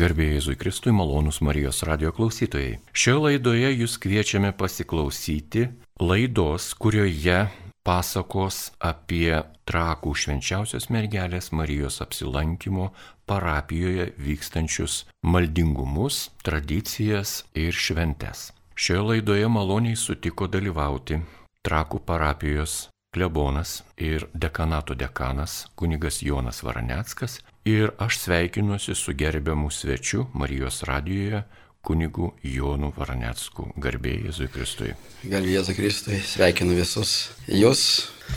Garbėjai Jėzui Kristui malonus Marijos radio klausytojai. Šioje laidoje jūs kviečiame pasiklausyti laidos, kurioje pasakos apie trakų švenčiausios mergelės Marijos apsilankimo parapijoje vykstančius maldingumus, tradicijas ir šventes. Šioje laidoje maloniai sutiko dalyvauti trakų parapijos klebonas ir dekanato dekanas kunigas Jonas Varaneckas. Ir aš sveikinuosi su gerbiamu svečiu Marijos radijoje kunigu Jonu Varanecku. Garbėjai Jėzui Kristui. Garbėjai Jėzui Kristui, sveikinu visus jūs.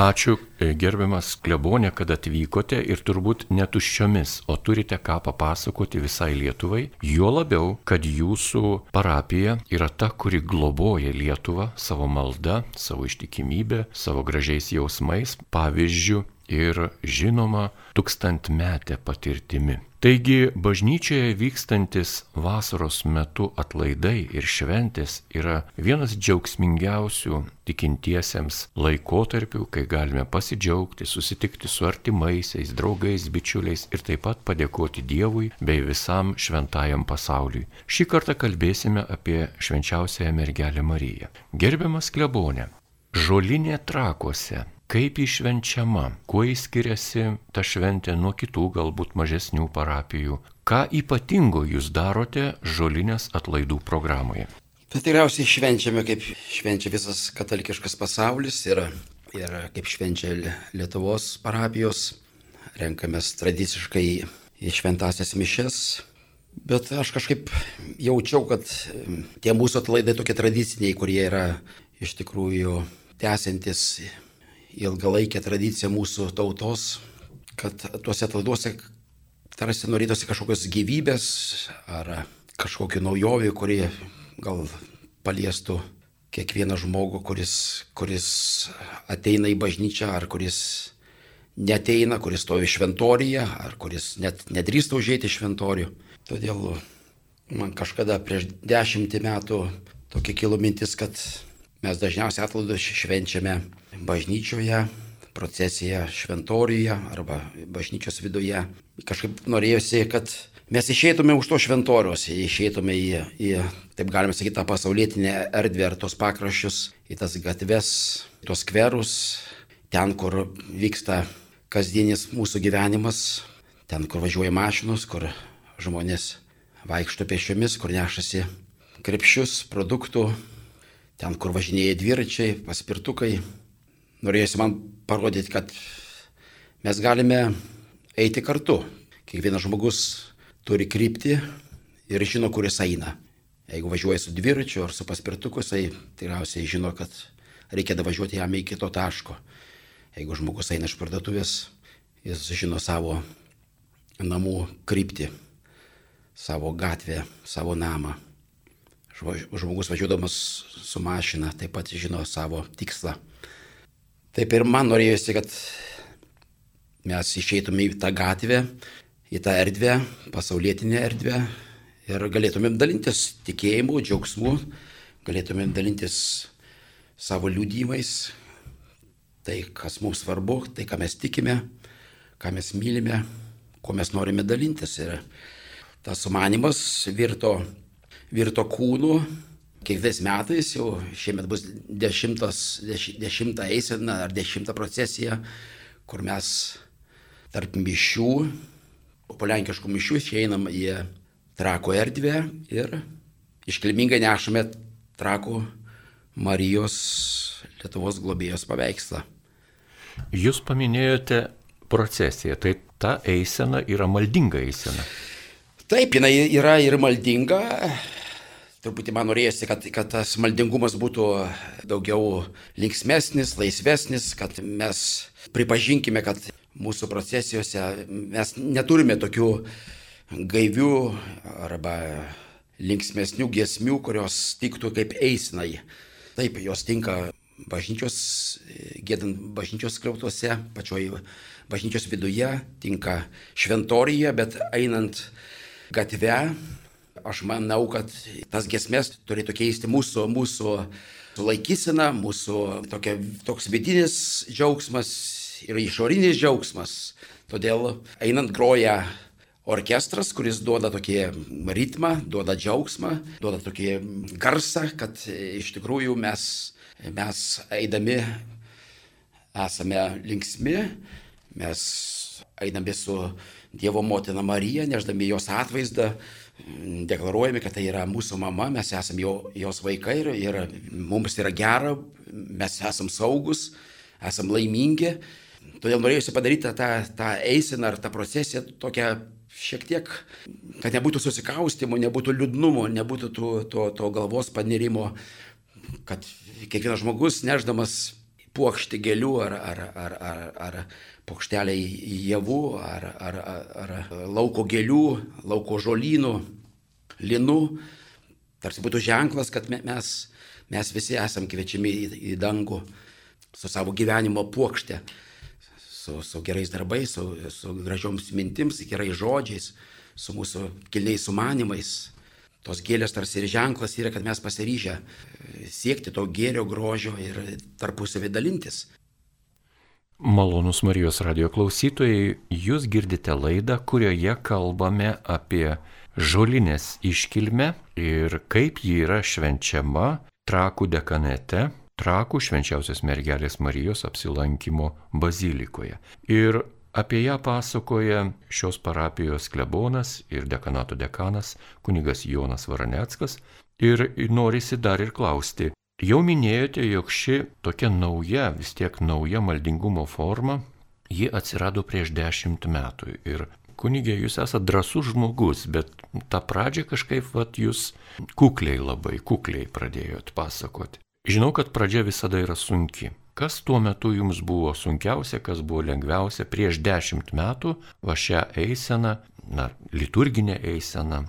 Ačiū e, gerbiamas klebonė, kad atvykote ir turbūt netuščiomis, o turite ką papasakoti visai Lietuvai. Jo labiau, kad jūsų parapija yra ta, kuri globoja Lietuvą savo malda, savo ištikimybę, savo gražiais jausmais, pavyzdžių ir žinoma tūkstantmetė patirtimi. Taigi bažnyčioje vykstantis vasaros metu atlaidai ir šventės yra vienas džiaugsmingiausių tikintiesiems laikotarpių, kai galime pasidžiaugti, susitikti su artimaisiais, draugais, bičiuliais ir taip pat padėkoti Dievui bei visam šventajam pasauliui. Šį kartą kalbėsime apie švenčiausiąją mergelę Mariją. Gerbiamas klebonė, žolinė trakuose kaip išvenčiama, kuo įskiriasi ta šventė nuo kitų galbūt mažesnių parapijų, ką ypatingo jūs darote žolinės atlaidų programoje. Tai tikriausiai švenčiame, kaip švenčia visas katalikiškas pasaulis ir, ir kaip švenčia Lietuvos parapijos, renkamės tradiciškai į šventasias mišes. Bet aš kažkaip jaučiau, kad tie mūsų atlaidai tokie tradiciniai, kurie yra iš tikrųjų tęsiantis ilgalaikę tradiciją mūsų tautos, kad tuose atlaiduose tarsi norėtųsi kažkokios gyvybės ar kažkokių naujovių, kurie gal paliestų kiekvieną žmogų, kuris, kuris ateina į bažnyčią ar kuris neteina, kuris stovi šventoriją ar kuris net nedrįsta užėti šventorių. Todėl man kažkada prieš dešimtį metų tokia kilo mintis, kad mes dažniausiai atlaidus švenčiame bažnyčioje, procesiją šventoriuje arba bažnyčios viduje. Kažkaip norėjusi, kad mes išeitume už to šventorius, išeitume į, į taip galime sakyti, tą pasaulietinę erdvę ar tos pakraščius, į tas gatves, tos skverus, ten, kur vyksta kasdienis mūsų gyvenimas, ten, kur važiuoja mašinos, kur žmonės vaikšto pešiomis, kur nešasi krepšius, produktų, ten, kur važinėja dviračiai, paspirtukai, norėjusi man parodyti, kad mes galime eiti kartu. Kiekvienas žmogus turi kryptį ir žino, kur jis eina. Jeigu važiuoja su dviračiu ar su paspirtuku, jisai tikriausiai žino, kad reikia davažiuoti jam iki kito taško. Jeigu žmogus eina iš parduotuvės, jis žino savo namų kryptį, savo gatvę, savo namą. Žmogus važiuodamas su mašina taip pat žino savo tikslą. Taip ir man norėjosi, kad mes išeitume į tą gatvę, į tą erdvę, pasaulietinę erdvę ir galėtumėm dalintis tikėjimu, džiaugsmu, galėtumėm dalintis savo liūdimais, tai kas mums svarbu, tai ką mes tikime, ką mes mylime, kuo mes norime dalintis. Ir tas sumanimas virto, virto kūnu, kiekvienais metais, jau šiemet bus dešimtas, deš, dešimta eisena ar dešimta procesija, kur mes tarp mišių, po lenkiškų mišių išeinam į trako erdvę ir iškilmingai nešame trako Marijos Lietuvos globėjos paveikslą. Jūs paminėjote procesiją, tai ta eisena yra maldinga eisena. Taip, jinai yra ir maldinga, truputį man norėjosi, kad, kad tas maldingumas būtų daugiau linksmesnis, laisvesnis, kad mes pripažinkime, kad mūsų procesijose mes neturime tokių gaivių arba linksmesnių giesmių, kurios tiktų kaip eisinai. Taip, jos tinka bažnyčios, gėdant bažnyčios kliautuose, pačioj bažnyčios viduje, tinka šventorija, bet einant gatve aš manau, kad tas gesmės turėtų keisti mūsų, mūsų laikysena, mūsų tokia, toks vidinis džiaugsmas ir išorinis džiaugsmas. Todėl einant groja orkestras, kuris duoda tokį ritmą, duoda džiaugsmą, duoda tokį garsą, kad iš tikrųjų mes, mes eidami esame linksmi, mes eidami su Dievo motina Marija, neždami jos atvaizdą, deklaruojame, kad tai yra mūsų mama, mes esame jo, jos vaikai ir, ir mums yra gera, mes esame saugus, esame laimingi. Todėl norėjusi padaryti tą, tą eiseną ar tą procesiją tokią šiek tiek, kad nebūtų susikaustimo, nebūtų liūdnumo, nebūtų to, to, to galvos panirimo, kad kiekvienas žmogus neždamas puokšti gėlių ar, ar, ar, ar, ar puokštelę javų, ar, ar, ar, lauko gėlių, lauko žolynų, linų, tarsi būtų ženklas, kad mes, mes visi esam kviečiami į, į dangų su savo gyvenimo puokšte su, su gerais darbais, su, su gražioms mintims, gerais žodžiais, su mūsų kilniais sumanimais. Tos gėlės tarsi ir ženklas yra, kad mes pasiryžę siekti to gėrio, grožio ir tarpusavį dalintis. Malonus Marijos radio klausytojai, jūs girdite laidą, kurioje kalbame apie žolinės iškilmę ir kaip ji yra švenčiama Trakų dekanete Trakų švenčiausios mergelės Marijos apsilankimo bazilikoje. Ir apie ją pasakoja šios parapijos klebonas ir dekanato dekanas kunigas Jonas Varaneckas. Ir norisi dar ir klausti, jau minėjote, jog ši tokia nauja, vis tiek nauja maldingumo forma, ji atsirado prieš dešimt metų. Ir kunigė, jūs esate drasus žmogus, bet tą pradžią kažkaip vat, jūs kukliai labai, kukliai pradėjot pasakoti. Žinau, kad pradžia visada yra sunki. Kas tuo metu jums buvo sunkiausia, kas buvo lengviausia prieš dešimt metų va šią eiseną, na, liturginę eiseną,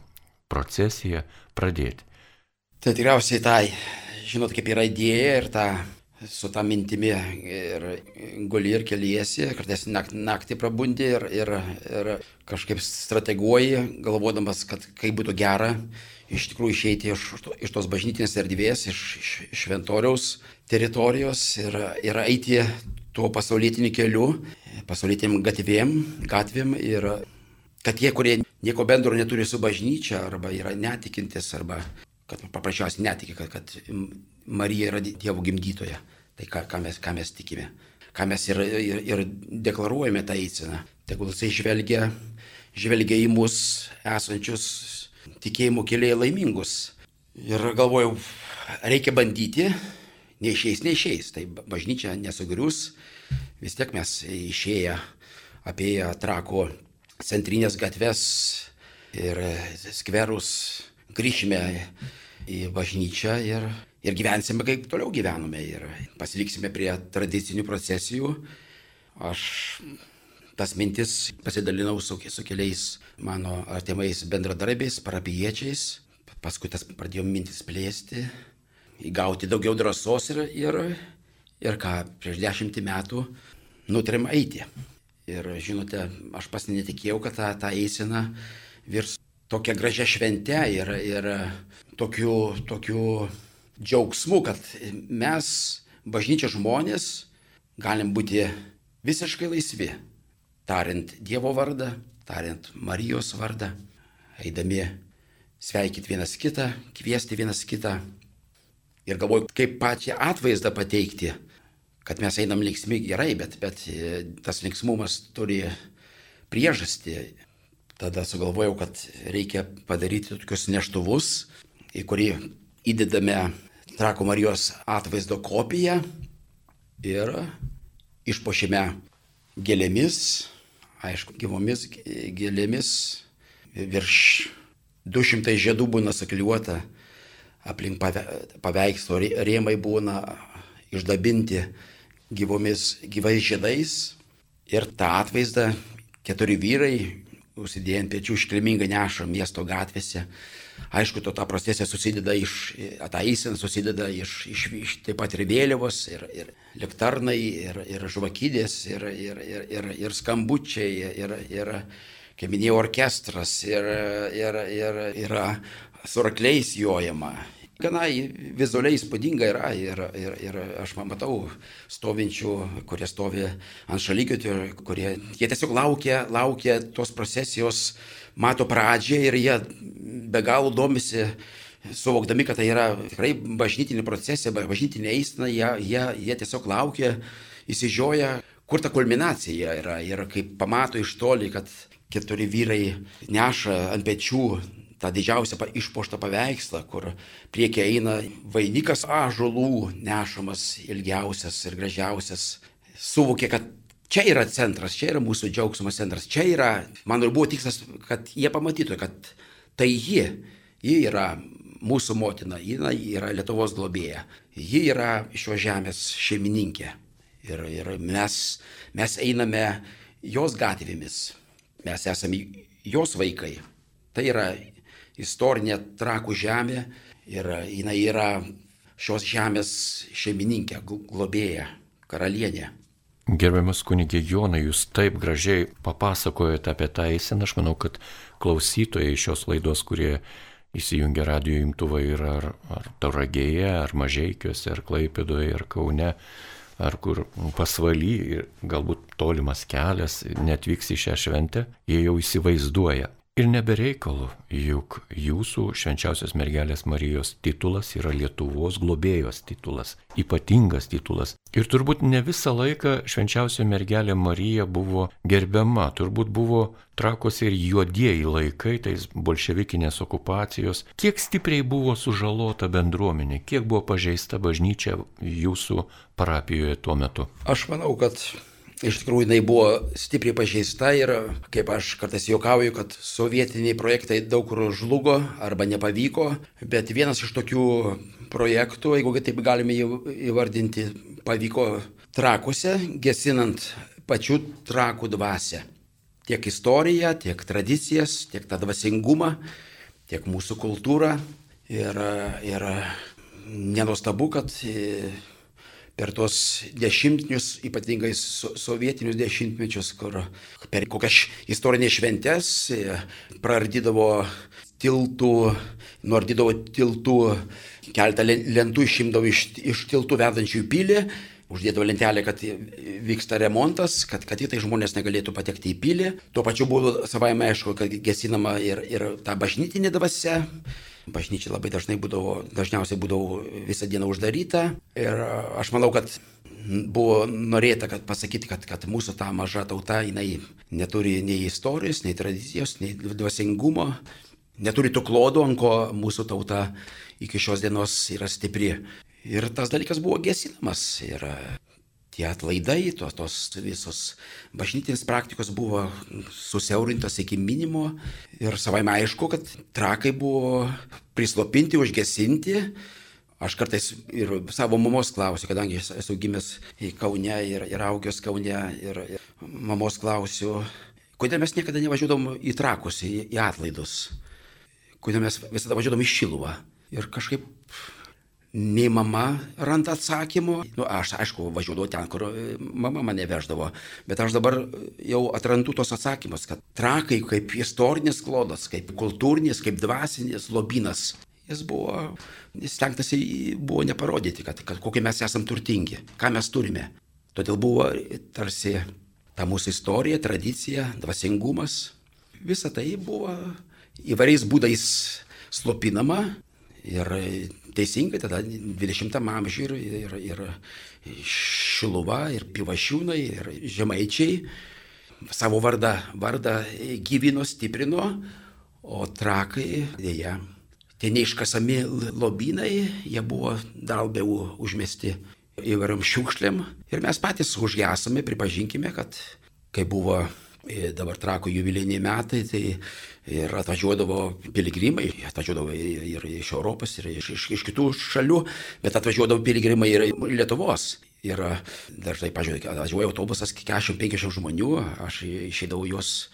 procesiją pradėti? Tai tikriausiai tai, žinot, kaip yra idėja ir ta su tą mintimi ir guli ir keliesi, kartais naktį, naktį prabundi ir, ir, ir kažkaip strateguoji, galvodamas, kad kaip būtų gera iš tikrųjų išeiti iš, iš tos bažnytinės erdvės, iš, iš šventoriaus teritorijos ir, ir eiti tuo pasaulytiniu keliu, pasaulytiniam gatvėm, gatvėm ir kad tie, kurie nieko bendro neturi su bažnyčia arba yra netikintis arba kad paprasčiausiai netiki, kad, kad Marija yra Dievo gimdytoja. Tai ką, ką, mes, ką mes tikime, ką mes ir, ir, ir deklaruojame tą eiseną. Tegul jisai žvelgia, žvelgia į mus esančius tikėjimo keliai laimingus. Ir galvojau, reikia bandyti, neišeis, neišeis. Tai bažnyčia nesugrius, vis tiek mes išėję apie trako centrinės gatves ir skverus grįšime į bažnyčią ir, ir gyvensime kaip toliau gyvenome ir pasiliksime prie tradicinių procesijų. Aš tas mintis pasidalinau su, su keliais mano artimais bendradarbiais, parapiečiais. Paskui tas pradėjo mintis plėsti, įgauti daugiau drąsos ir, ir, ir ką, prieš dešimtį metų nutarėm eiti. Ir žinote, aš pas netikėjau, kad ta, ta eisena virs tokia gražia švente ir, ir tokiu, tokiu džiaugsmu, kad mes, bažnyčia žmonės, galim būti visiškai laisvi tariant Dievo vardą, tariant Marijos vardą, eidami sveikyti vienas kitą, kviesti vienas kitą. Ir galvoju, kaip pačią atvaizdą pateikti, kad mes einam linksmi gerai, bet, bet tas linksmumas turi priežastį. Tada sugalvojau, kad reikia padaryti tokius neštuvus, į kurį įdedame Trako Marijos atvaizdo kopiją ir išpošime gėlėmis, aišku, gyvomis gėlėmis, virš 200 žiedų būna sakliuota, aplink paveikslo rėmai būna išdabinti gyvomis, gyvais žiedais. Ir tą atvaizdą keturi vyrai, užsidėję ant pečių, iškilmingai neša miesto gatvėse Aišku, to ta procesija susideda iš, ta eisena susideda iš, iš, iš taip pat ir vėliavos, ir, ir liktarnai, ir, ir žvakydės, ir, ir, ir, ir, ir skambučiai, ir, ir, kaip minėjau, orkestras, ir, ir, ir yra su rakliais jojama. Gana vizualiai įspūdinga yra ir, ir, ir aš matau stovinčių, kurie stovi ant šalygių, kurie jie tiesiog laukia, laukia tos procesijos, mato pradžią ir jie be galo domisi suvokdami, kad tai yra tikrai bažnytinė procesija, bažnytinė eisena, jie, jie, jie tiesiog laukia, įsižioja, kur ta kulminacija yra. Ir kai pamato iš toli, kad keturi vyrai neša ant pečių tą didžiausią išpoštą paveikslą, kur priekia eina vainikas ažolų nešamas ilgiausias ir gražiausias, suvokė, kad čia yra centras, čia yra mūsų džiaugsmo centras, čia yra, mano ir buvo tikslas, kad jie pamatytų, kad tai ji, ji yra mūsų motina, ji yra Lietuvos globėja, ji yra šios žemės šeimininkė. Ir, ir mes, mes einame jos gatvėmis, mes esame jos vaikai. Tai yra istorinė trakų žemė ir jinai yra šios žemės šeimininkė, globėja, karalienė. Gerbiamas kunigė Jonai, jūs taip gražiai papasakojate apie tą eiseną, aš manau, kad klausytojai šios laidos, kurie įsijungia radio imtuvą ir ar, ar Tauragėje, ar Mažiekiuose, ar Klaipėdoje, ar Kaune, ar kur pasvaly ir galbūt tolimas kelias, netvyks į šią šventę, jie jau įsivaizduoja, Ir nebereikalu, juk jūsų švenčiausios mergelės Marijos titulas yra Lietuvos globėjos titulas, ypatingas titulas. Ir turbūt ne visą laiką švenčiausia mergelė Marija buvo gerbiama, turbūt buvo trakos ir juodieji laikai, tais bolševikinės okupacijos. Kiek stipriai buvo sužalota bendruomenė, kiek buvo pažeista bažnyčia jūsų parapijoje tuo metu? Aš manau, kad Iš tikrųjų, jinai buvo stipriai pažeista ir, kaip aš kartais juokauju, kad sovietiniai projektai daug kur žlugo arba nepavyko, bet vienas iš tokių projektų, jeigu taip galime įvardinti, pavyko trakuose, gesinant pačių trakų dvasę. Tiek istoriją, tiek tradicijas, tiek tą dvasingumą, tiek mūsų kultūrą. Ir, ir nenustabu, kad per tuos dešimtmečius, ypatingai sovietinius dešimtmečius, kur per kokias istorinės šventes e, prardydavo tiltų, nuardydavo tiltų, keltą lentų išimdavo iš, iš tiltų vedančių į pilį, uždėdavo lentelę, kad vyksta remontas, kad, kad tai žmonės negalėtų patekti į pilį. Tuo pačiu būdu savai aišku, kad gesinama ir, ir ta bažnytinė dvasia. Bažnyčia labai dažnai būdavo, dažniausiai būdavo visą dieną uždaryta ir aš manau, kad buvo norėta kad pasakyti, kad, kad mūsų ta maža tauta, jinai neturi nei istorijos, nei tradicijos, nei dvasingumo, neturi tų klodų, ant ko mūsų tauta iki šios dienos yra stipri. Ir tas dalykas buvo gesinamas. Ir tie atlaidai, tos, tos visos bažnytinės praktikos buvo susiaurintos iki minimo ir savai aišku, kad trakai buvo prislopinti, užgesinti. Aš kartais ir savo mamos klausiu, kadangi esu gimęs į Kaune ir, ir augęs Kaune ir, ir mamos klausiu, kodėl mes niekada nevažiuodom į trakus, į, į atlaidus, kodėl mes visada važiuodom į Šiluvą. Ir kažkaip nei mama randa atsakymų. Nu, aš, aišku, važiuodavau ten, kur e, mama mane veždavo, bet aš dabar jau atrandu tos atsakymus, kad trakai kaip istorinis klodas, kaip kultūrinis, kaip dvasinis lobinas. Jis buvo, stengtasi buvo neparodyti, kad, kad kokie mes esame turtingi, ką mes turime. Todėl buvo tarsi ta mūsų istorija, tradicija, dvasingumas. Visa tai buvo įvairiais būdais slopinama ir teisingai tada 20 amžiuje ir, ir, ir Šiluva, ir Pivašiūnai, ir Žemaičiai savo vardą, vardą gyvino, stiprino, o trakai dėja. Tie neiškasami lobynai, jie buvo dar labiau užmesti įvairiam šiukšlėm ir mes patys užgesame, pripažinkime, kad kai buvo dabar trako jubiliniai metai, tai ir atvažiuodavo piligrimai, atvažiuodavo ir iš Europos, ir iš, iš, iš kitų šalių, bet atvažiuodavo piligrimai ir Lietuvos. Ir dažnai, pažiūrėjau, atvažiuoja autobusas 40-50 žmonių, aš išeidavau juos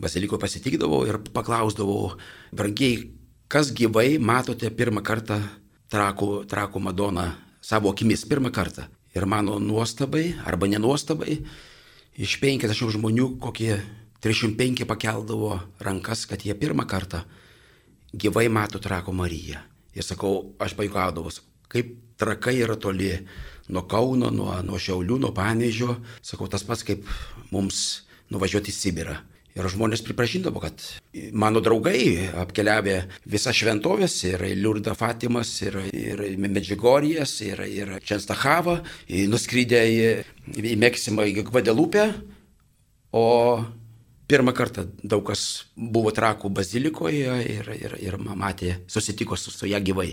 baziliko pasitikdavau ir paklausdavau, brangiai, kas gyvai matote pirmą kartą trakų, trakų Madoną savo akimis, pirmą kartą. Ir mano nuostabai arba nenuostabai, iš 50 žmonių kokie 305 pakeldavo rankas, kad jie pirmą kartą gyvai mato trako Mariją. Ir sakau, aš pajukaudavau, kaip trakai yra toli nuo Kauno, nuo, nuo Šiaulių, nuo Panežio. Sakau, tas pats kaip mums nuvažiuoti į Sibirą. Ir žmonės pripažindavo, kad mano draugai apkeliavę visas šventovės ir Liurda Fatimas, ir, ir Medžigorijas, ir, ir Čenstachavą, nuskrydę į, į Meksimą, į Gvadelupę, o pirmą kartą daug kas buvo trakų bazilikoje ir, ir, ir matė, susitiko su, su ją gyvai.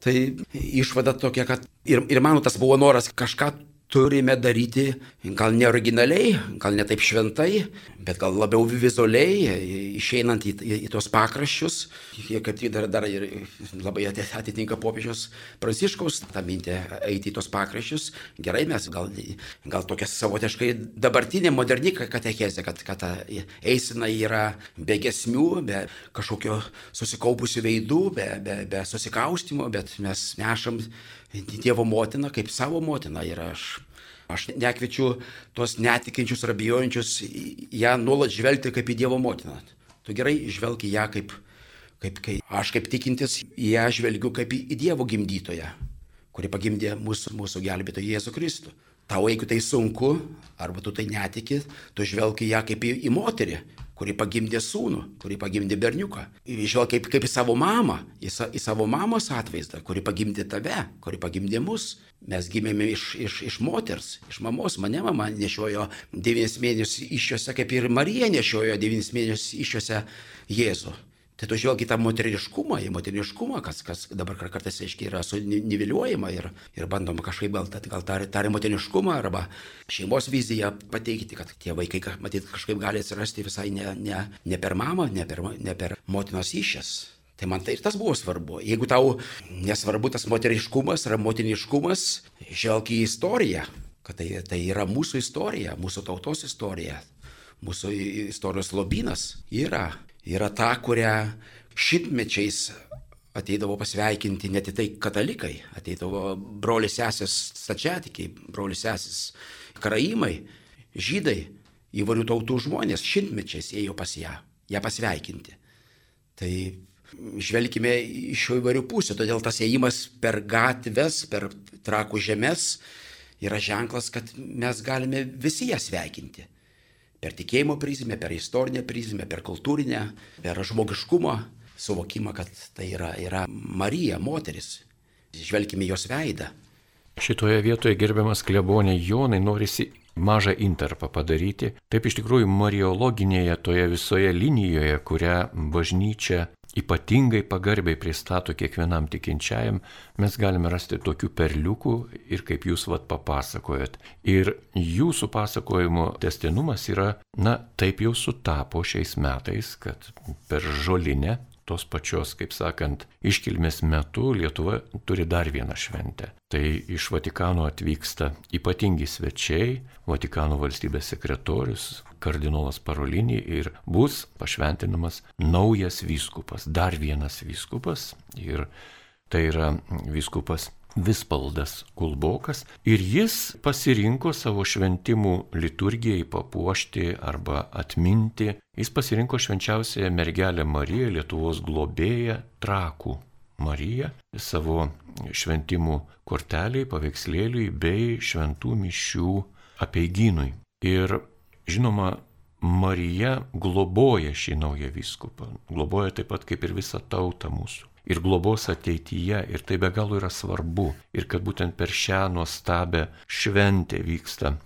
Tai išvada tokia, kad ir, ir mano tas buvo noras kažką turime daryti gal ne originaliai, gal ne taip šventai, bet gal labiau vizualiai, išeinant į, į, į tos pakraščius. Kaip tik dar, dar ir labai atitinka popiežiaus pranciškaus tą mintį eiti į tos pakraščius. Gerai, mes gal, gal tokia savotiškai dabartinė, moderni katechezė, kad, kad ta eisena yra be gesmių, be kažkokio susikaupusių veidų, be, be, be susikaustimo, bet mes nešam Dievo motina kaip savo motina ir aš. Aš nekviečiu tuos netikinčius ar bijojančius ją nuolat žvelgti kaip į Dievo motiną. Tu gerai žvelgi ją kaip, kaip, kaip aš kaip tikintis, ją žvelgiu kaip į, į Dievo gimdytoją, kuri pagimdė mūsų, mūsų gelbėtoją Jėzų Kristų. Tau, jeigu tai sunku, arba tu tai netikit, tu žvelgi ją kaip į, į moterį, kuri pagimdė sūnų, kuri pagimdė berniuką. Žvelg kaip, kaip į savo mamą, į, sa, į savo mamos atvaizdą, kuri pagimdė tave, kuri pagimdė mus. Mes gimėme iš, iš, iš moters, iš mamos. Mane mama nešiojo devynis mėnesius iššiose, kaip ir Marija nešiojo devynis mėnesius iššiose Jėzų. Tai tu žvelgi tą moteriškumą, į moteriškumą, kas, kas dabar kartais, aiškiai, yra suniveliuojama ir, ir bandoma kažkaip gal, gal tą, tą moteriškumą arba šeimos viziją pateikti, kad tie vaikai, matyt, kažkaip gali atsirasti visai ne, ne, ne per mamą, ne per, ne per motinos išės. Tai man tai ir tas buvo svarbu. Jeigu tau nesvarbu tas moteriškumas ar motiniškumas, žvelg į istoriją, kad tai, tai yra mūsų istorija, mūsų tautos istorija, mūsų istorijos lobynas yra yra ta, kurią šimtmečiais ateidavo pasveikinti net tai katalikai, ateidavo brolis sesės stačiatikiai, brolis sesės karaimai, žydai, įvairių tautų žmonės šimtmečiais ėjo pas ją, ją pasveikinti. Tai žvelgime iš įvairių pusių, todėl tas ėjimas per gatves, per trakų žemės yra ženklas, kad mes galime visi ją sveikinti per tikėjimo prizmę, per istorinę prizmę, per kultūrinę, per žmogiškumo suvokimą, kad tai yra, yra Marija, moteris. Žvelgime jos veidą. Šitoje vietoje gerbiamas klebonė Jonai norisi mažą interpą padaryti. Taip iš tikrųjų mariologinėje toje visoje linijoje, kurią bažnyčia ypatingai pagarbiai pristato kiekvienam tikinčiajam, mes galime rasti tokių perliukų ir kaip jūs vat papasakojat. Ir jūsų pasakojimo testinumas yra, na, taip jau sutapo šiais metais, kad per žolinę tos pačios, kaip sakant, iškilmės metu Lietuva turi dar vieną šventę. Tai iš Vatikano atvyksta ypatingi svečiai, Vatikano valstybės sekretorius, kardinolas Parolinį ir bus pašventinamas naujas vyskupas, dar vienas vyskupas ir tai yra vyskupas Vispaldas Kulbokas ir jis pasirinko savo šventimų liturgijai papuošti arba atminti. Jis pasirinko švenčiausiąją mergelę Mariją, Lietuvos globėją, trakų Mariją, savo šventimų korteliai, paveikslėliui bei šventų mišių apeigynui. Ir žinoma, Marija globoja šį naują vyskupą, globoja taip pat kaip ir visą tautą mūsų ir globos ateityje. Ir tai be galo yra svarbu. Ir kad būtent per šią nuostabę šventę vyksta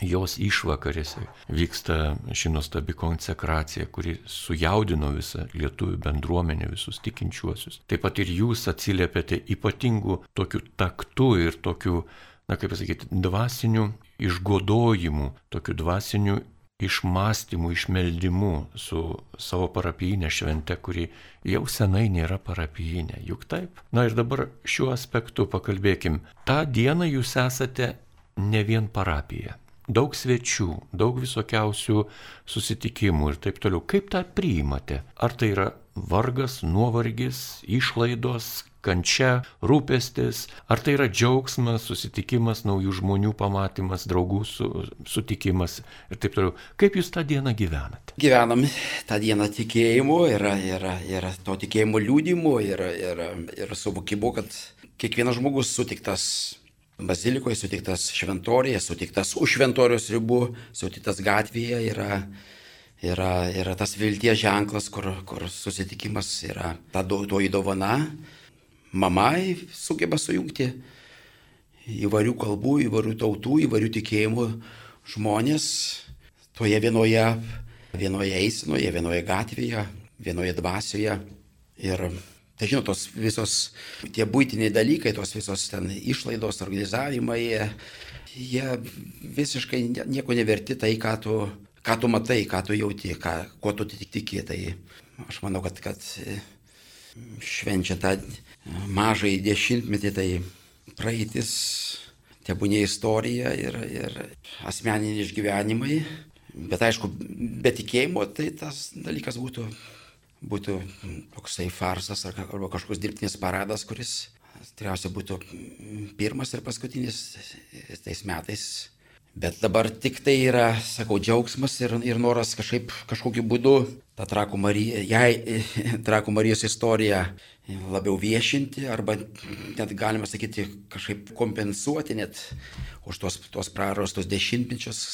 jos išvakarėse vyksta ši nuostabi konsekracija, kuri sujaudino visą lietuvių bendruomenę, visus tikinčiuosius. Taip pat ir jūs atsiliepėte ypatingų tokių taktų ir tokių, na kaip pasakyti, dvasinių išgodojimų, tokių dvasinių išmąstymų, išmeldimų su savo parapijinė švente, kuri jau senai nėra parapijinė. Juk taip? Na ir dabar šiuo aspektu pakalbėkim. Ta diena jūs esate ne vien parapija. Daug svečių, daug visokiausių susitikimų ir taip toliau. Kaip tą priimate? Ar tai yra vargas, nuovargis, išlaidos, kančia, rūpestis, ar tai yra džiaugsmas, susitikimas, naujų žmonių pamatymas, draugų su, sutikimas ir taip toliau. Kaip jūs tą dieną gyvenate? Gyvenam tą dieną tikėjimu, yra, yra, yra to tikėjimo liūdimu, yra, yra, yra suvokimu, kad kiekvienas žmogus sutiktas bazilikoje, sutiktas šventorėje, sutiktas už šventorios ribų, sutiktas gatvėje yra yra, yra tas vilties ženklas, kur, kur susitikimas yra ta toji dovana, mama sugeba sujungti įvairių kalbų, įvairių tautų, įvairių tikėjimų žmonės toje vienoje, vienoje eisinoje, vienoje gatvėje, vienoje dvasioje. Ir tai žinot, tos visos tie būtiniai dalykai, tos visos ten išlaidos, organizavimai, jie, visiškai nieko neverti tai, ką tu, ką tu matai, ką tu jauti, ką, kuo tu tik tiki. Tai aš manau, kad, kad švenčia tą mažai dešimtmetį, tai praeitis, tebūnė istorija ir, ir asmeniniai išgyvenimai. Bet aišku, be tikėjimo tai tas dalykas būtų, būtų toksai farsas arba kažkoks dirbtinis paradas, kuris tikriausiai būtų pirmas ir paskutinis tais metais. Bet dabar tik tai yra, sakau, džiaugsmas ir, ir noras kažkaip, kažkokiu būdu tą Trakų Mariją, jai Trakų Marijos istoriją labiau viešinti arba net galima sakyti kažkaip kompensuoti net už tos, tos prarastos dešimtmečius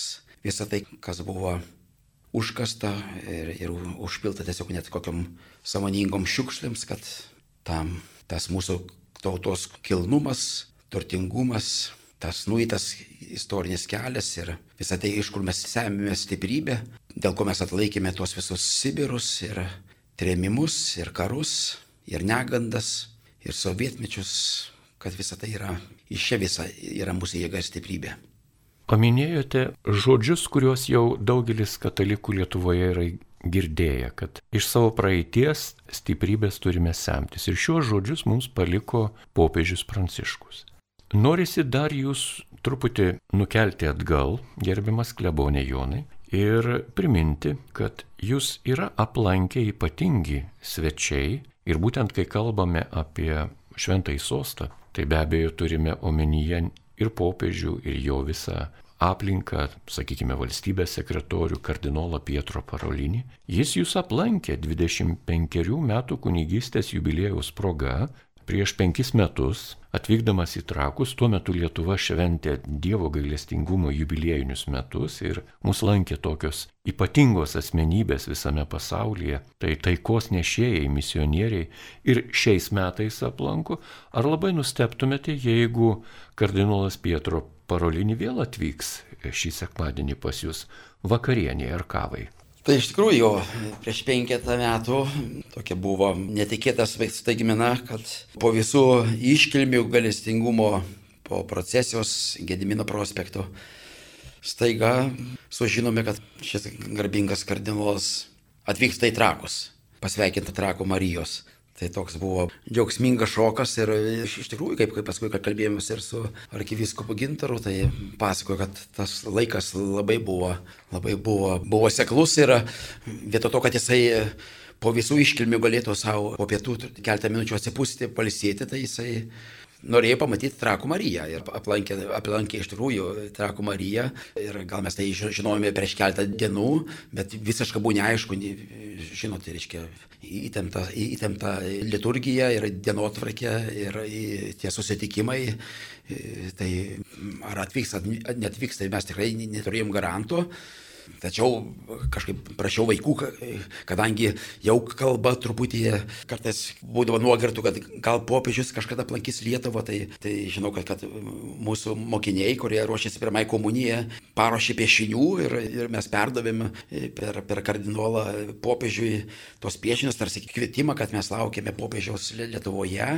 visą tai, kas buvo užkasta ir, ir užpilta tiesiog net kokiam samoningom šiukšlėms, kad tam tas mūsų tautos kilnumas, turtingumas, tas nueitas istorinis kelias ir visą tai, iš kur mes semėme stiprybę, dėl ko mes atlaikėme tuos visus Sibirus ir trėmimus ir karus ir negandas ir sovietmečius, kad visa tai yra, iš čia visa yra mūsų jėga ir stiprybė. Paminėjote žodžius, kuriuos jau daugelis katalikų Lietuvoje yra girdėję, kad iš savo praeities stiprybės turime semtis. Ir šiuos žodžius mums paliko popiežius Pranciškus. Norisi dar jūs truputį nukelti atgal, gerbiamas klebonė Jonai, ir priminti, kad jūs yra aplankę ypatingi svečiai ir būtent kai kalbame apie šventąjį sostą, tai be abejo turime omenyje ir popiežių, ir jo visą aplinką, sakykime, valstybės sekretorių kardinolą Pietro Parolinį. Jis jūs aplankė 25 metų kunigystės jubiliejaus proga Prieš penkis metus, atvykdamas į Trakus, tuo metu Lietuva šventė Dievo gailestingumo jubiliejinius metus ir mus lankė tokios ypatingos asmenybės visame pasaulyje, tai taikos nešėjai, misionieriai ir šiais metais aplanko. Ar labai nusteptumėte, jeigu kardinolas Pietro Parolinį vėl atvyks šį sekmadienį pas jūs vakarienė ar kavai? Tai iš tikrųjų, prieš penketą metų tokia buvo netikėtas staigmena, kad po visų iškilmių galestingumo, po procesijos Gedimino prospekto, staiga sužinome, kad šis garbingas kardinolas atvyksta į trakus, pasveikinti trakų Marijos. Tai toks buvo džiaugsmingas šokas ir iš tikrųjų, kaip, kaip paskui kalbėjomės ir su arkivyskupu Gintaru, tai pasakojo, kad tas laikas labai buvo, labai buvo, buvo seklus ir vietoj to, kad jisai po visų iškilmių galėtų savo po pietų keltą minučių atsipūsti, palisėti, tai jisai norėjo pamatyti Trakų Mariją ir aplankė, aplankė iš tikrųjų Trakų Mariją ir gal mes tai žinojome prieš keletą dienų, bet visiškai buvo neaišku, žinote, reiškia, įtempta, įtempta liturgija ir dienotvarkė ir tie susitikimai, tai ar atvyks, ar netvyks, tai mes tikrai neturėjom garanto. Tačiau kažkaip prašiau vaikų, kadangi jau kalba truputį kartais būdavo nuogartų, kad gal popiežius kažkada aplankys Lietuvą, tai, tai žinau, kad, kad mūsų mokiniai, kurie ruošėsi pirmai komuniją, paruošė piešinių ir, ir mes perdavėm per, per kardinolą popiežiui tos piešinius, tarsi kvietimą, kad mes laukiame popiežiaus Lietuvoje.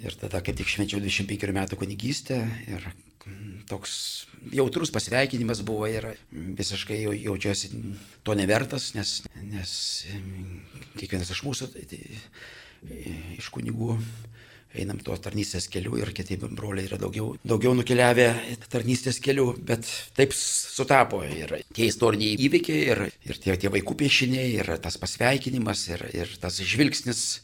Ir tada kaip tik švenčiau 25 metų kunigystę ir toks jautrus pasveikinimas buvo ir visiškai jaučiuosi to nevertas, nes, nes kiekvienas iš mūsų, tai, tai, iš kunigų einam tuo tarnystės keliu ir kiti broliai yra daugiau, daugiau nukeliavę tarnystės keliu, bet taip sutapo ir tie istoriniai įvykiai, ir, ir tie, tie vaikų piešiniai, ir tas pasveikinimas, ir, ir tas žvilgsnis,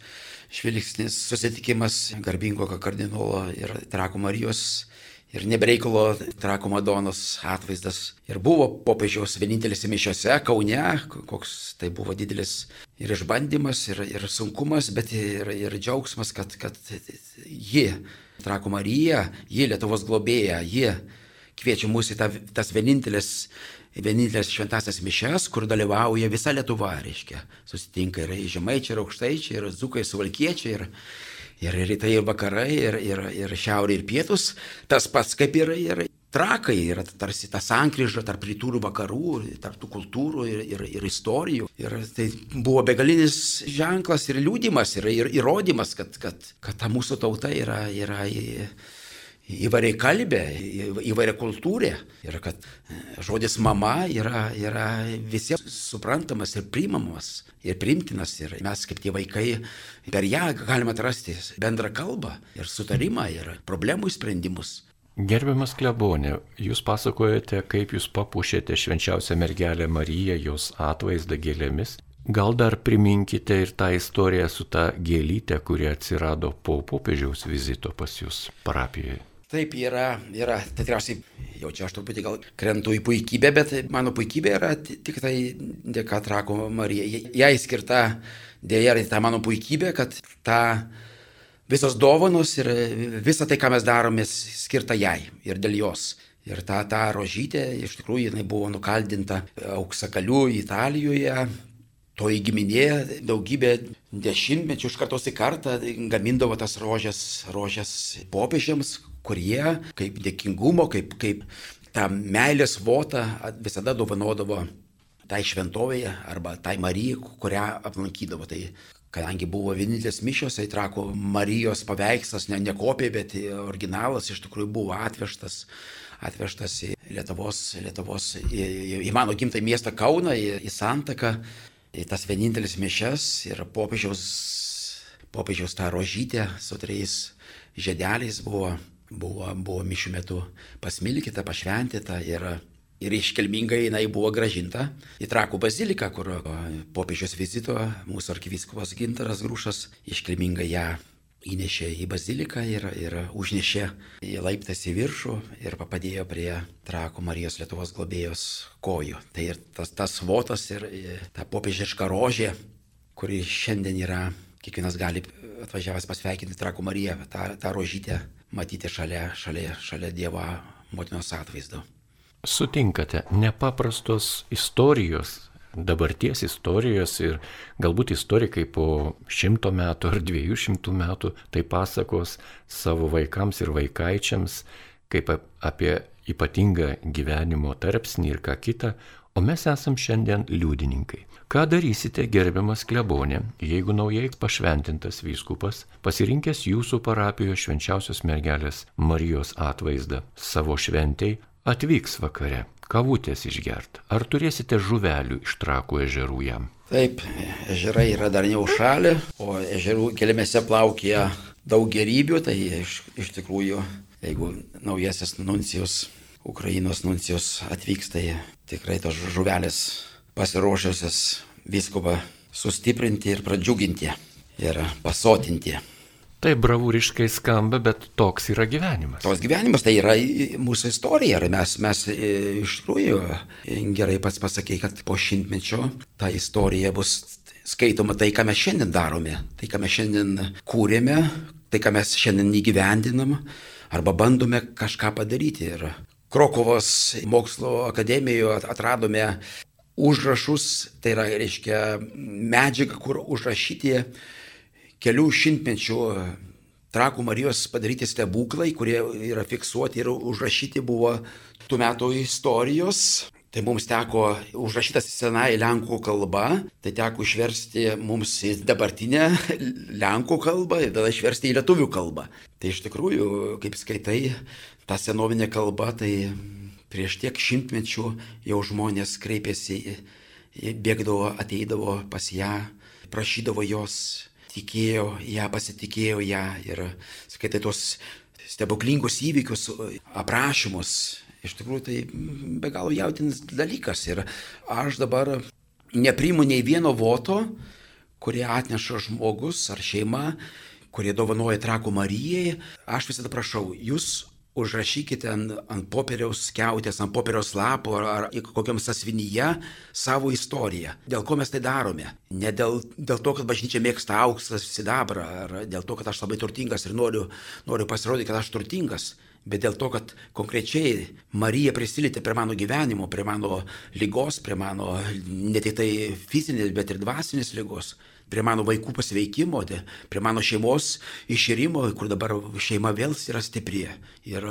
žvilgsnis susitikimas garbingo kardinolo ir Trakų Marijos ir nebereikalo Trako Madonos atvaizdas. Ir buvo popiežiaus vienintelis mišiose Kaune, koks tai buvo didelis ir išbandymas, ir, ir sunkumas, bet ir, ir džiaugsmas, kad, kad ji, Trako Marija, ji Lietuvos globėja, ji kviečia mus į ta, tas vienintelis vienintelės šventasias mišes, kur dalyvauja visa Lietuva, reiškia. Susitinka ir žemaičiai, ir aukštaičiai, ir zukai, suvalkiečiai, ir, ir rytai, ir vakarai, ir, ir, ir šiaurė, ir pietus, tas pats kaip ir, ir trakai, yra tarsi ta sankryža tarp rytų ir vakarų, tarp tų kultūrų ir, ir, ir istorijų. Ir tai buvo begalinis ženklas ir liūdimas, ir, ir įrodymas, kad, kad, kad ta mūsų tauta yra, yra įvairiai kalbė, įvairia kultūrė ir kad e, žodis mama yra, yra visiems suprantamas ir priimamas ir primtinas ir mes kaip tie vaikai per ją galime atrasti bendrą kalbą ir sutarimą ir problemų sprendimus. Gerbiamas klebonė, jūs pasakojate, kaip jūs papušėte švenčiausią mergelę Mariją, jos atvaizdą gėlėmis. Gal dar priminkite ir tą istoriją su ta gėlytė, kuri atsirado po popiežiaus vizito pas jūs parapijoje. Taip yra, yra, tikriausiai jau čia aš truputį gal krentu į puikybę, bet mano puikybė yra tik tai dėka Trako Marija. Jai skirta dėja yra ta mano puikybė, kad ta visos dovanos ir visa tai, ką mes darome, skirta jai ir dėl jos. Ir ta, ta rožytė, iš tikrųjų, jinai buvo nukaldinta auksakaliu Italijoje, toji giminė daugybę dešimtmečių iš kartos į kartą gamindavo tas rožės, rožės popiežiams, kurie kaip dėkingumo, kaip, kaip tą meilės votą visada dovanodavo tai šventovėje arba tai Marijai, kurią aplankydavo. Tai kadangi buvo vienintelis mišios, tai trako Marijos paveikslas, ne, ne kopija, bet originalas iš tikrųjų buvo atvežtas, atvežtas į Lietuvos, Lietuvos į, į mano gimtą miestą Kauną, į, į Santaką į tas vienintelis mišes ir popiežiaus, popiežiaus tą rožytę su trejais žiedeliais buvo, buvo, buvo mišių metu pasmilkyta, pašventyta ir, ir iškelmingai jinai buvo gražinta į Trakų baziliką, kur popiežiaus vizito mūsų arkivyskupas Gintaras Grūšas iškelmingai ją įnešė į baziliką ir, ir užnešė į laiptas į viršų ir padėjo prie Trakų Marijos Lietuvos globėjos kojų. Tai ir tas, tas votas ir ta popiežiška rožė, kuri šiandien yra, kiekvienas gali atvažiavęs pasveikinti Trakų Mariją, tą, tą rožytę matyti šalia, šalia, šalia Dievo motinos atvaizdo. Sutinkate, nepaprastos istorijos dabarties istorijos ir galbūt istorikai po šimto metų ar dviejų šimtų metų tai pasakos savo vaikams ir vaikaičiams kaip apie ypatingą gyvenimo tarpsnį ir ką kitą, o mes esam šiandien liudininkai. Ką darysite, gerbiamas klebonė, jeigu naujai pašventintas vyskupas, pasirinkęs jūsų parapijoje švenčiausios mergelės Marijos atvaizdą savo šventėjai, atvyks vakare? kavutės išgert. Ar turėsite žuvelių iš trakų ežerų jam? Taip, ežerai yra dar neužšalę, o ežerų keliamėse plaukė daug gerybių, tai iš, iš tikrųjų, jeigu naujasis nuncijos, Ukrainos nuncijos atvyks, tai tikrai tos žuvelės pasiruošusios viskubą sustiprinti ir pradžiuginti ir pasotinti. Tai bravūriškai skamba, bet toks yra gyvenimas. Toks gyvenimas tai yra mūsų istorija. Ir mes, mes e, iš tikrųjų e, gerai pats pasakė, kad po šimtmečio ta istorija bus skaitoma tai, ką mes šiandien darome, tai, ką mes šiandien kūrėme, tai, ką mes šiandien įgyvendinam, arba bandome kažką padaryti. Ir Krokovos mokslo akademijoje atradome užrašus, tai yra, reiškia, medžiaga, kur užrašyti kelių šimtmečių Trakų Marijos padaryti stebuklai, kurie yra fiksuoti ir užrašyti buvo tų metų istorijos. Tai mums teko užrašytas senai lenkų kalba, tai teko išversti mums į dabartinę lenkų kalbą ir tada išversti į lietuvių kalbą. Tai iš tikrųjų, kaip skaitai, ta senovinė kalba, tai prieš tiek šimtmečių jau žmonės kreipėsi, bėgdavo, ateidavo pas ją, prašydavo jos tikėjo ją, pasitikėjo ją ir skaitai tos stebuklingus įvykius, aprašymus. Iš tikrųjų tai be galo jautinis dalykas ir aš dabar nepriimu nei vieno voto, kurį atneša žmogus ar šeima, kurie dovanoja trakų Marijai. Aš visada prašau, jūs užrašykite ant, ant popieriaus keutės, ant popieriaus lapo ar, ar kokiam sasvinyje savo istoriją. Dėl ko mes tai darome? Ne dėl, dėl to, kad bažnyčia mėgsta auksą, sidabrą, ar dėl to, kad aš labai turtingas ir noriu, noriu pasirodyti, kad aš turtingas. Bet dėl to, kad konkrečiai Marija prisilietė prie mano gyvenimo, prie mano lygos, prie mano ne tik tai fizinės, bet ir dvasinės lygos prie mano vaikų pasveikimo, prie mano šeimos iširimo, kur dabar šeima vėl yra stipri. Ir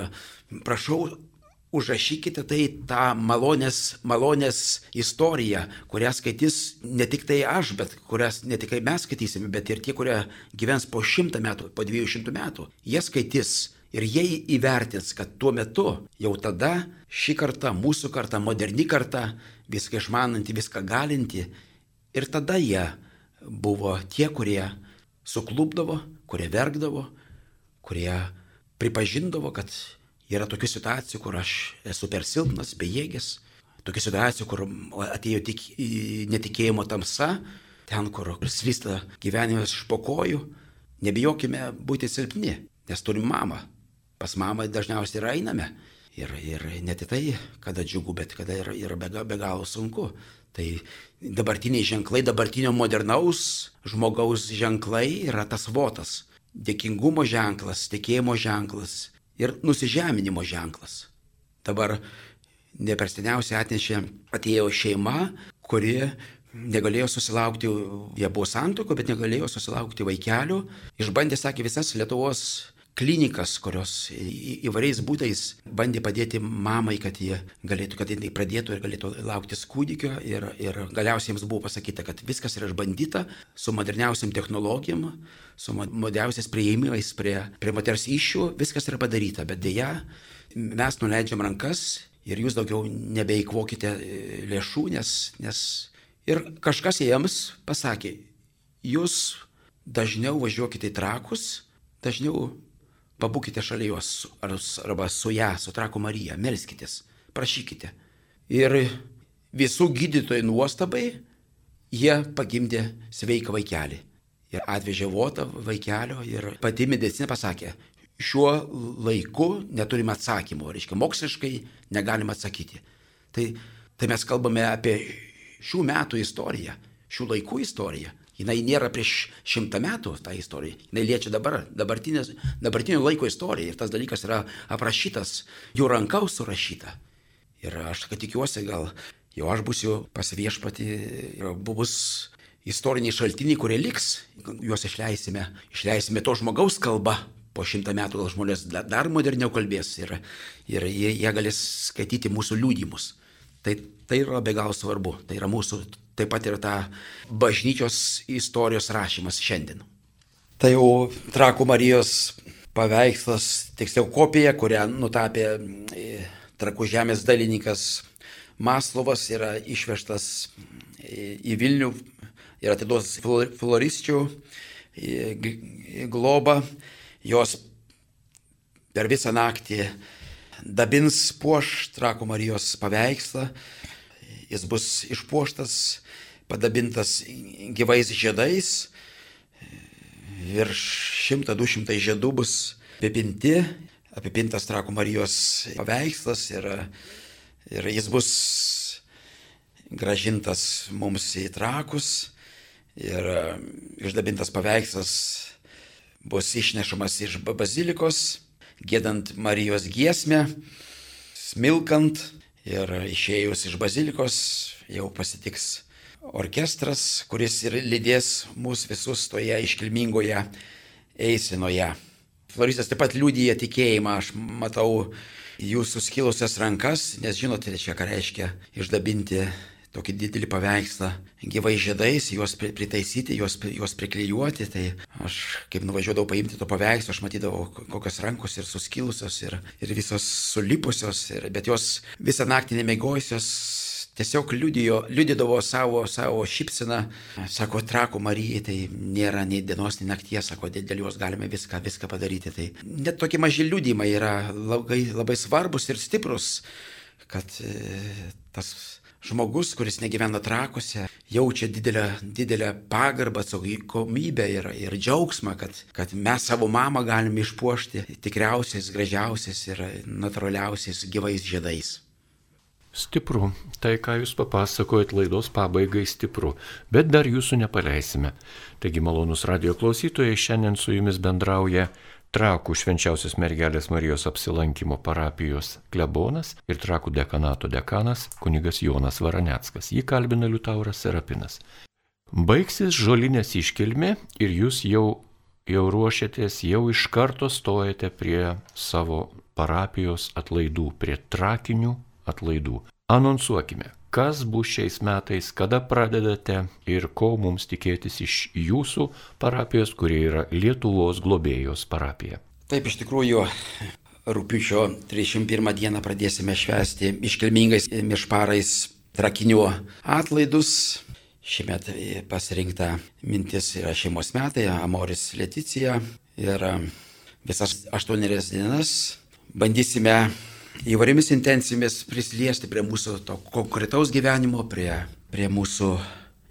prašau, užrašykite tai tą malonės, malonės istoriją, kurią skaitys ne tik tai aš, bet kurias ne tik tai mes skaitysime, bet ir tie, kurie gyvens po šimtą metų, po dviejų šimtų metų. Jie skaitys ir jie įvertins, kad tuo metu jau tada ši karta, mūsų karta, moderni karta, viską išmananti, viską galinti, ir tada jie buvo tie, kurie suklubdavo, kurie verkdavo, kurie pripažindavo, kad yra tokių situacijų, kur aš esu per silpnas, bejėgis, tokių situacijų, kur atėjo tik netikėjimo tamsa, ten, kur slysta gyvenimas iš pokojų, nebijokime būti silpni, nes turim mamą. Pas mamą dažniausiai ir einame. Ir, ir ne tik tai, kada džiugu, bet kada yra, yra be, be galo sunku. Tai dabartiniai ženklai, dabartinio modernaus žmogaus ženklai yra tas votas. Dėkingumo ženklas, tikėjimo ženklas ir nusižeminimo ženklas. Dabar ne per seniausiai atnešė, atėjo šeima, kuri negalėjo susilaukti, jie buvo santoko, bet negalėjo susilaukti vaikelių. Išbandė, sakė, visas Lietuvos klinikas, kurios įvairiais būdais bandė padėti mamai, kad jie galėtų, kad jinai pradėtų ir galėtų lauktis kūdikio. Ir, ir galiausiai jiems buvo pasakyta, kad viskas yra išbandyta su moderniausiam technologijom, su moderniausiais prieimimais prie, prie moters iššių, viskas yra padaryta, bet dėja mes nuleidžiam rankas ir jūs daugiau nebeikvokite e, lėšų, nes, nes ir kažkas jiems pasakė, jūs dažniau važiuokite į trakus, dažniau pabūkite šalia jos arba su ją, su Trako Marija, melskitės, prašykite. Ir visų gydytojų nuostabai jie pagimdė sveiką vaikelį. Ir atvežė votą vaikelio ir pati medicina pasakė, šiuo laiku neturime atsakymo, reiškia, moksliškai negalime atsakyti. Tai, tai mes kalbame apie šių metų istoriją, šių laikų istoriją. Jis nėra prieš šimtą metų ta istorija, jis liečia dabar, dabartinio laiko istoriją ir tas dalykas yra aprašytas, jų rankaus surašyta. Ir aš kad tikiuosi, gal jau aš būsiu pas viešpati bus istoriniai šaltiniai, kurie liks, juos išleisime, išleisime to žmogaus kalba. Po šimtą metų gal žmonės dar moderniau kalbės ir, ir jie, jie galės skaityti mūsų liūdimus. Tai, tai yra be galo svarbu, tai yra mūsų taip pat ir ta bažnyčios istorijos rašymas šiandien. Tai jau Trakų Marijos paveikslas, tiksliau kopija, kurią nutapė e, Trakų žemės dalininkas Maslovas, yra išvežtas į Vilnių ir atiduos florisčių globą. Jos per visą naktį dabins puoš Trakų Marijos paveikslą. Jis bus išpuoštas padabintas gyvais žiedais, virš 100-200 žiedų bus apipinti, apipintas Trakų Marijos paveikslas ir, ir jis bus gražintas mums į trakus. Ir išdabintas paveikslas bus išnešamas iš bazilikos, gėdant Marijos giesmę, smilkant. Ir išėjus iš bazilikos jau pasitiks orkestras, kuris ir lydės mūsų visus toje iškilmingoje eisenoje. Floristas taip pat liūdija tikėjimą, aš matau jūsų skilusias rankas, nes žinote, čia ką reiškia išdabinti tokį didelį paveikslą gyvai žiedais, juos pritaisyti, juos, juos priklijuoti. Tai aš kaip nuvažiuodavau paimti to paveikslo, aš matydavau, kokios rankos ir suskilusios, ir, ir visos sulipusios, ir, bet jos visą naktį nemėgojusios tiesiog liudijo, liudydavo savo, savo šypseną, sako, trakų Marijai, tai nėra nei dienos, nei nakties, sako, dėl jos galime viską, viską padaryti. Tai net tokie maži liudymai yra labai, labai svarbus ir stiprus, kad e, tas žmogus, kuris negyvena trakuose, jaučia didelę, didelę pagarbą, atsakomybę ir, ir džiaugsmą, kad, kad mes savo mamą galime išpuošti tikriausiais, gražiausiais ir natūraliausiais gyvais žiedais. Stipru. Tai, ką jūs papasakojat laidos pabaigai stipru. Bet dar jūsų nepaleisime. Taigi, malonus radio klausytojai, šiandien su jumis bendrauja Trakų švenčiausios mergelės Marijos apsilankimo parapijos klebonas ir Trakų dekanato dekanas kunigas Jonas Varaneckas. Jį kalbina Liutauras Serapinas. Baigsis žolinės iškilmė ir jūs jau, jau ruošiatės, jau iš karto stojate prie savo parapijos atlaidų, prie trakinių atlaidų. Anonsuokime, kas bus šiais metais, kada pradedate ir ko mums tikėtis iš jūsų parapijos, kurie yra Lietuvos globėjos parapija. Taip, iš tikrųjų, rūpiučio 31 dieną pradėsime švęsti iškilmingais mišparais trakinių atlaidus. Šiemet pasirinkta mintis yra šeimos metai, Amoris Leticija ir visas aštuonerias dienas bandysime įvairiomis intencijomis prisiliesti prie mūsų to konkretaus gyvenimo, prie, prie mūsų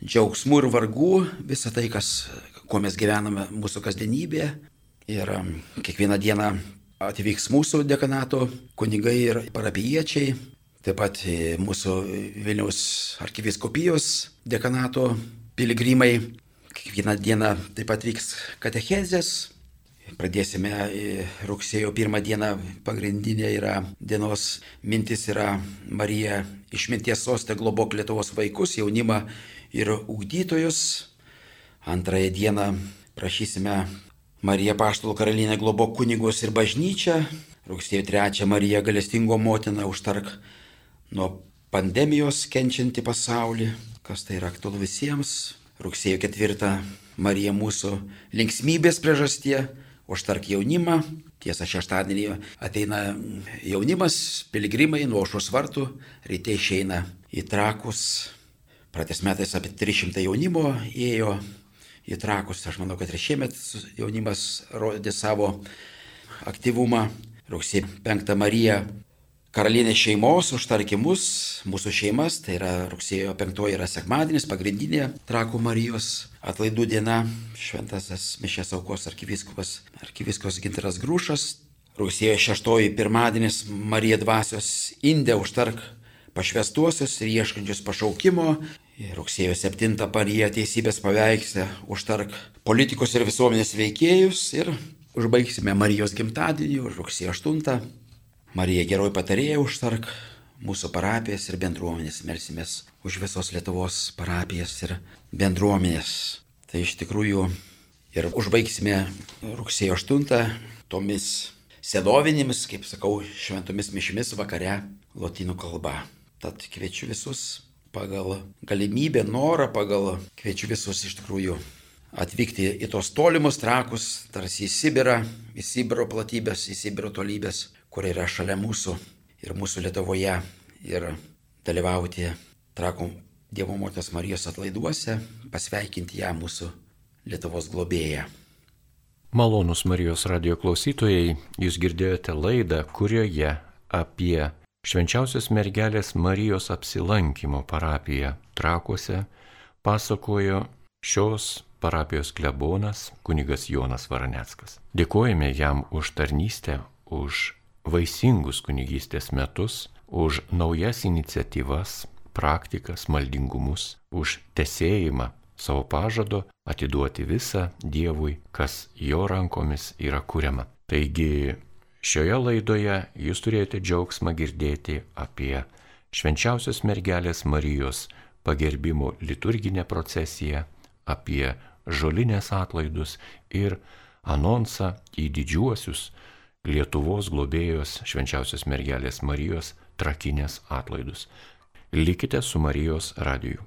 džiaugsmų ir vargų, visą tai, kas, kuo mes gyvename mūsų kasdienybėje. Ir um, kiekvieną dieną atvyks mūsų dekanato kunigai ir parapiečiai, taip pat e, mūsų Vilniaus arkiviskopijos dekanato piligrimai. Kiekvieną dieną taip pat vyks katechezės, Pradėsime rugsėjo pirmą dieną, pagrindinė yra dienos mintis yra Marija išminties sostė globok Lietuvos vaikus, jaunimą ir ugdytojus. Antrąją dieną prašysime Marija Paštulų karalienę globok kunigus ir bažnyčią. Rugsėjo trečią Marija galestingo motina užtark nuo pandemijos kenčianti pasaulį, kas tai yra aktualu visiems. Rugsėjo ketvirtą Marija mūsų linksmybės priežastie užtark jaunimą. Tiesa, šeštadienį ateina jaunimas, piligrimai nuo aušos vartų, ryte išeina į trakus. Praeitais metais apie 300 jaunimo ėjo į trakus. Aš manau, kad ir šiemet jaunimas rodė savo aktyvumą. Rugsėjo 5 Marija karalienės šeimos užtarkimus, mūsų šeimas, tai yra rugsėjo 5 yra sekmadienis, pagrindinė Trakų Marijos atlaidų diena, šventasis Mišės aukos arkiviskupas, arkiviskus Ginteras Grūšas, rugsėjo 6 pirmadienis Marija dvasios Indė užtark pašvestuosius ir ieškančius pašaukimo, rugsėjo 7 Marija teisybės paveikslę užtark politikus ir visuomenės veikėjus. Ir užbaigsime Marijos gimtadienį, rugsėjo 8 Marija geroji patarėja užtark mūsų parapijas ir bendruomenės, melsimės už visos Lietuvos parapijas ir bendruomenės. Tai iš tikrųjų ir užbaigsime rugsėjo 8 tomis sedovinėmis, kaip sakau, šventomis mišimis vakare lotynų kalba. Tad kviečiu visus pagal galimybę, norą, pagal kviečiu visus iš tikrųjų atvykti į tos tolimus trakus, tarsi į Sibirą, į Sibiro platybės, į Sibiro tolybės, kur yra šalia mūsų ir mūsų Lietuvoje ir dalyvauti trakų Dievo Moters Marijos atlaiduose, pasveikinti ją mūsų Lietuvos globėją. Malonus Marijos radio klausytojai, jūs girdėjote laidą, kurioje apie švenčiausios mergelės Marijos apsilankimo parapiją trakuose pasakojo šios parapijos klebonas kunigas Jonas Varaneckas. Dėkojame jam už tarnystę, už vaisingus kunigystės metus, už naujas iniciatyvas, praktikas, maldingumus, už tesėjimą savo pažado atiduoti visą Dievui, kas jo rankomis yra kuriama. Taigi šioje laidoje jūs turėjote džiaugsmą girdėti apie švenčiausios mergelės Marijos pagerbimo liturginę procesiją, apie žolinės atlaidus ir anonsą į didžiuosius Lietuvos globėjos švenčiausios mergelės Marijos trakinės atlaidus. Likite su Marijos radiju.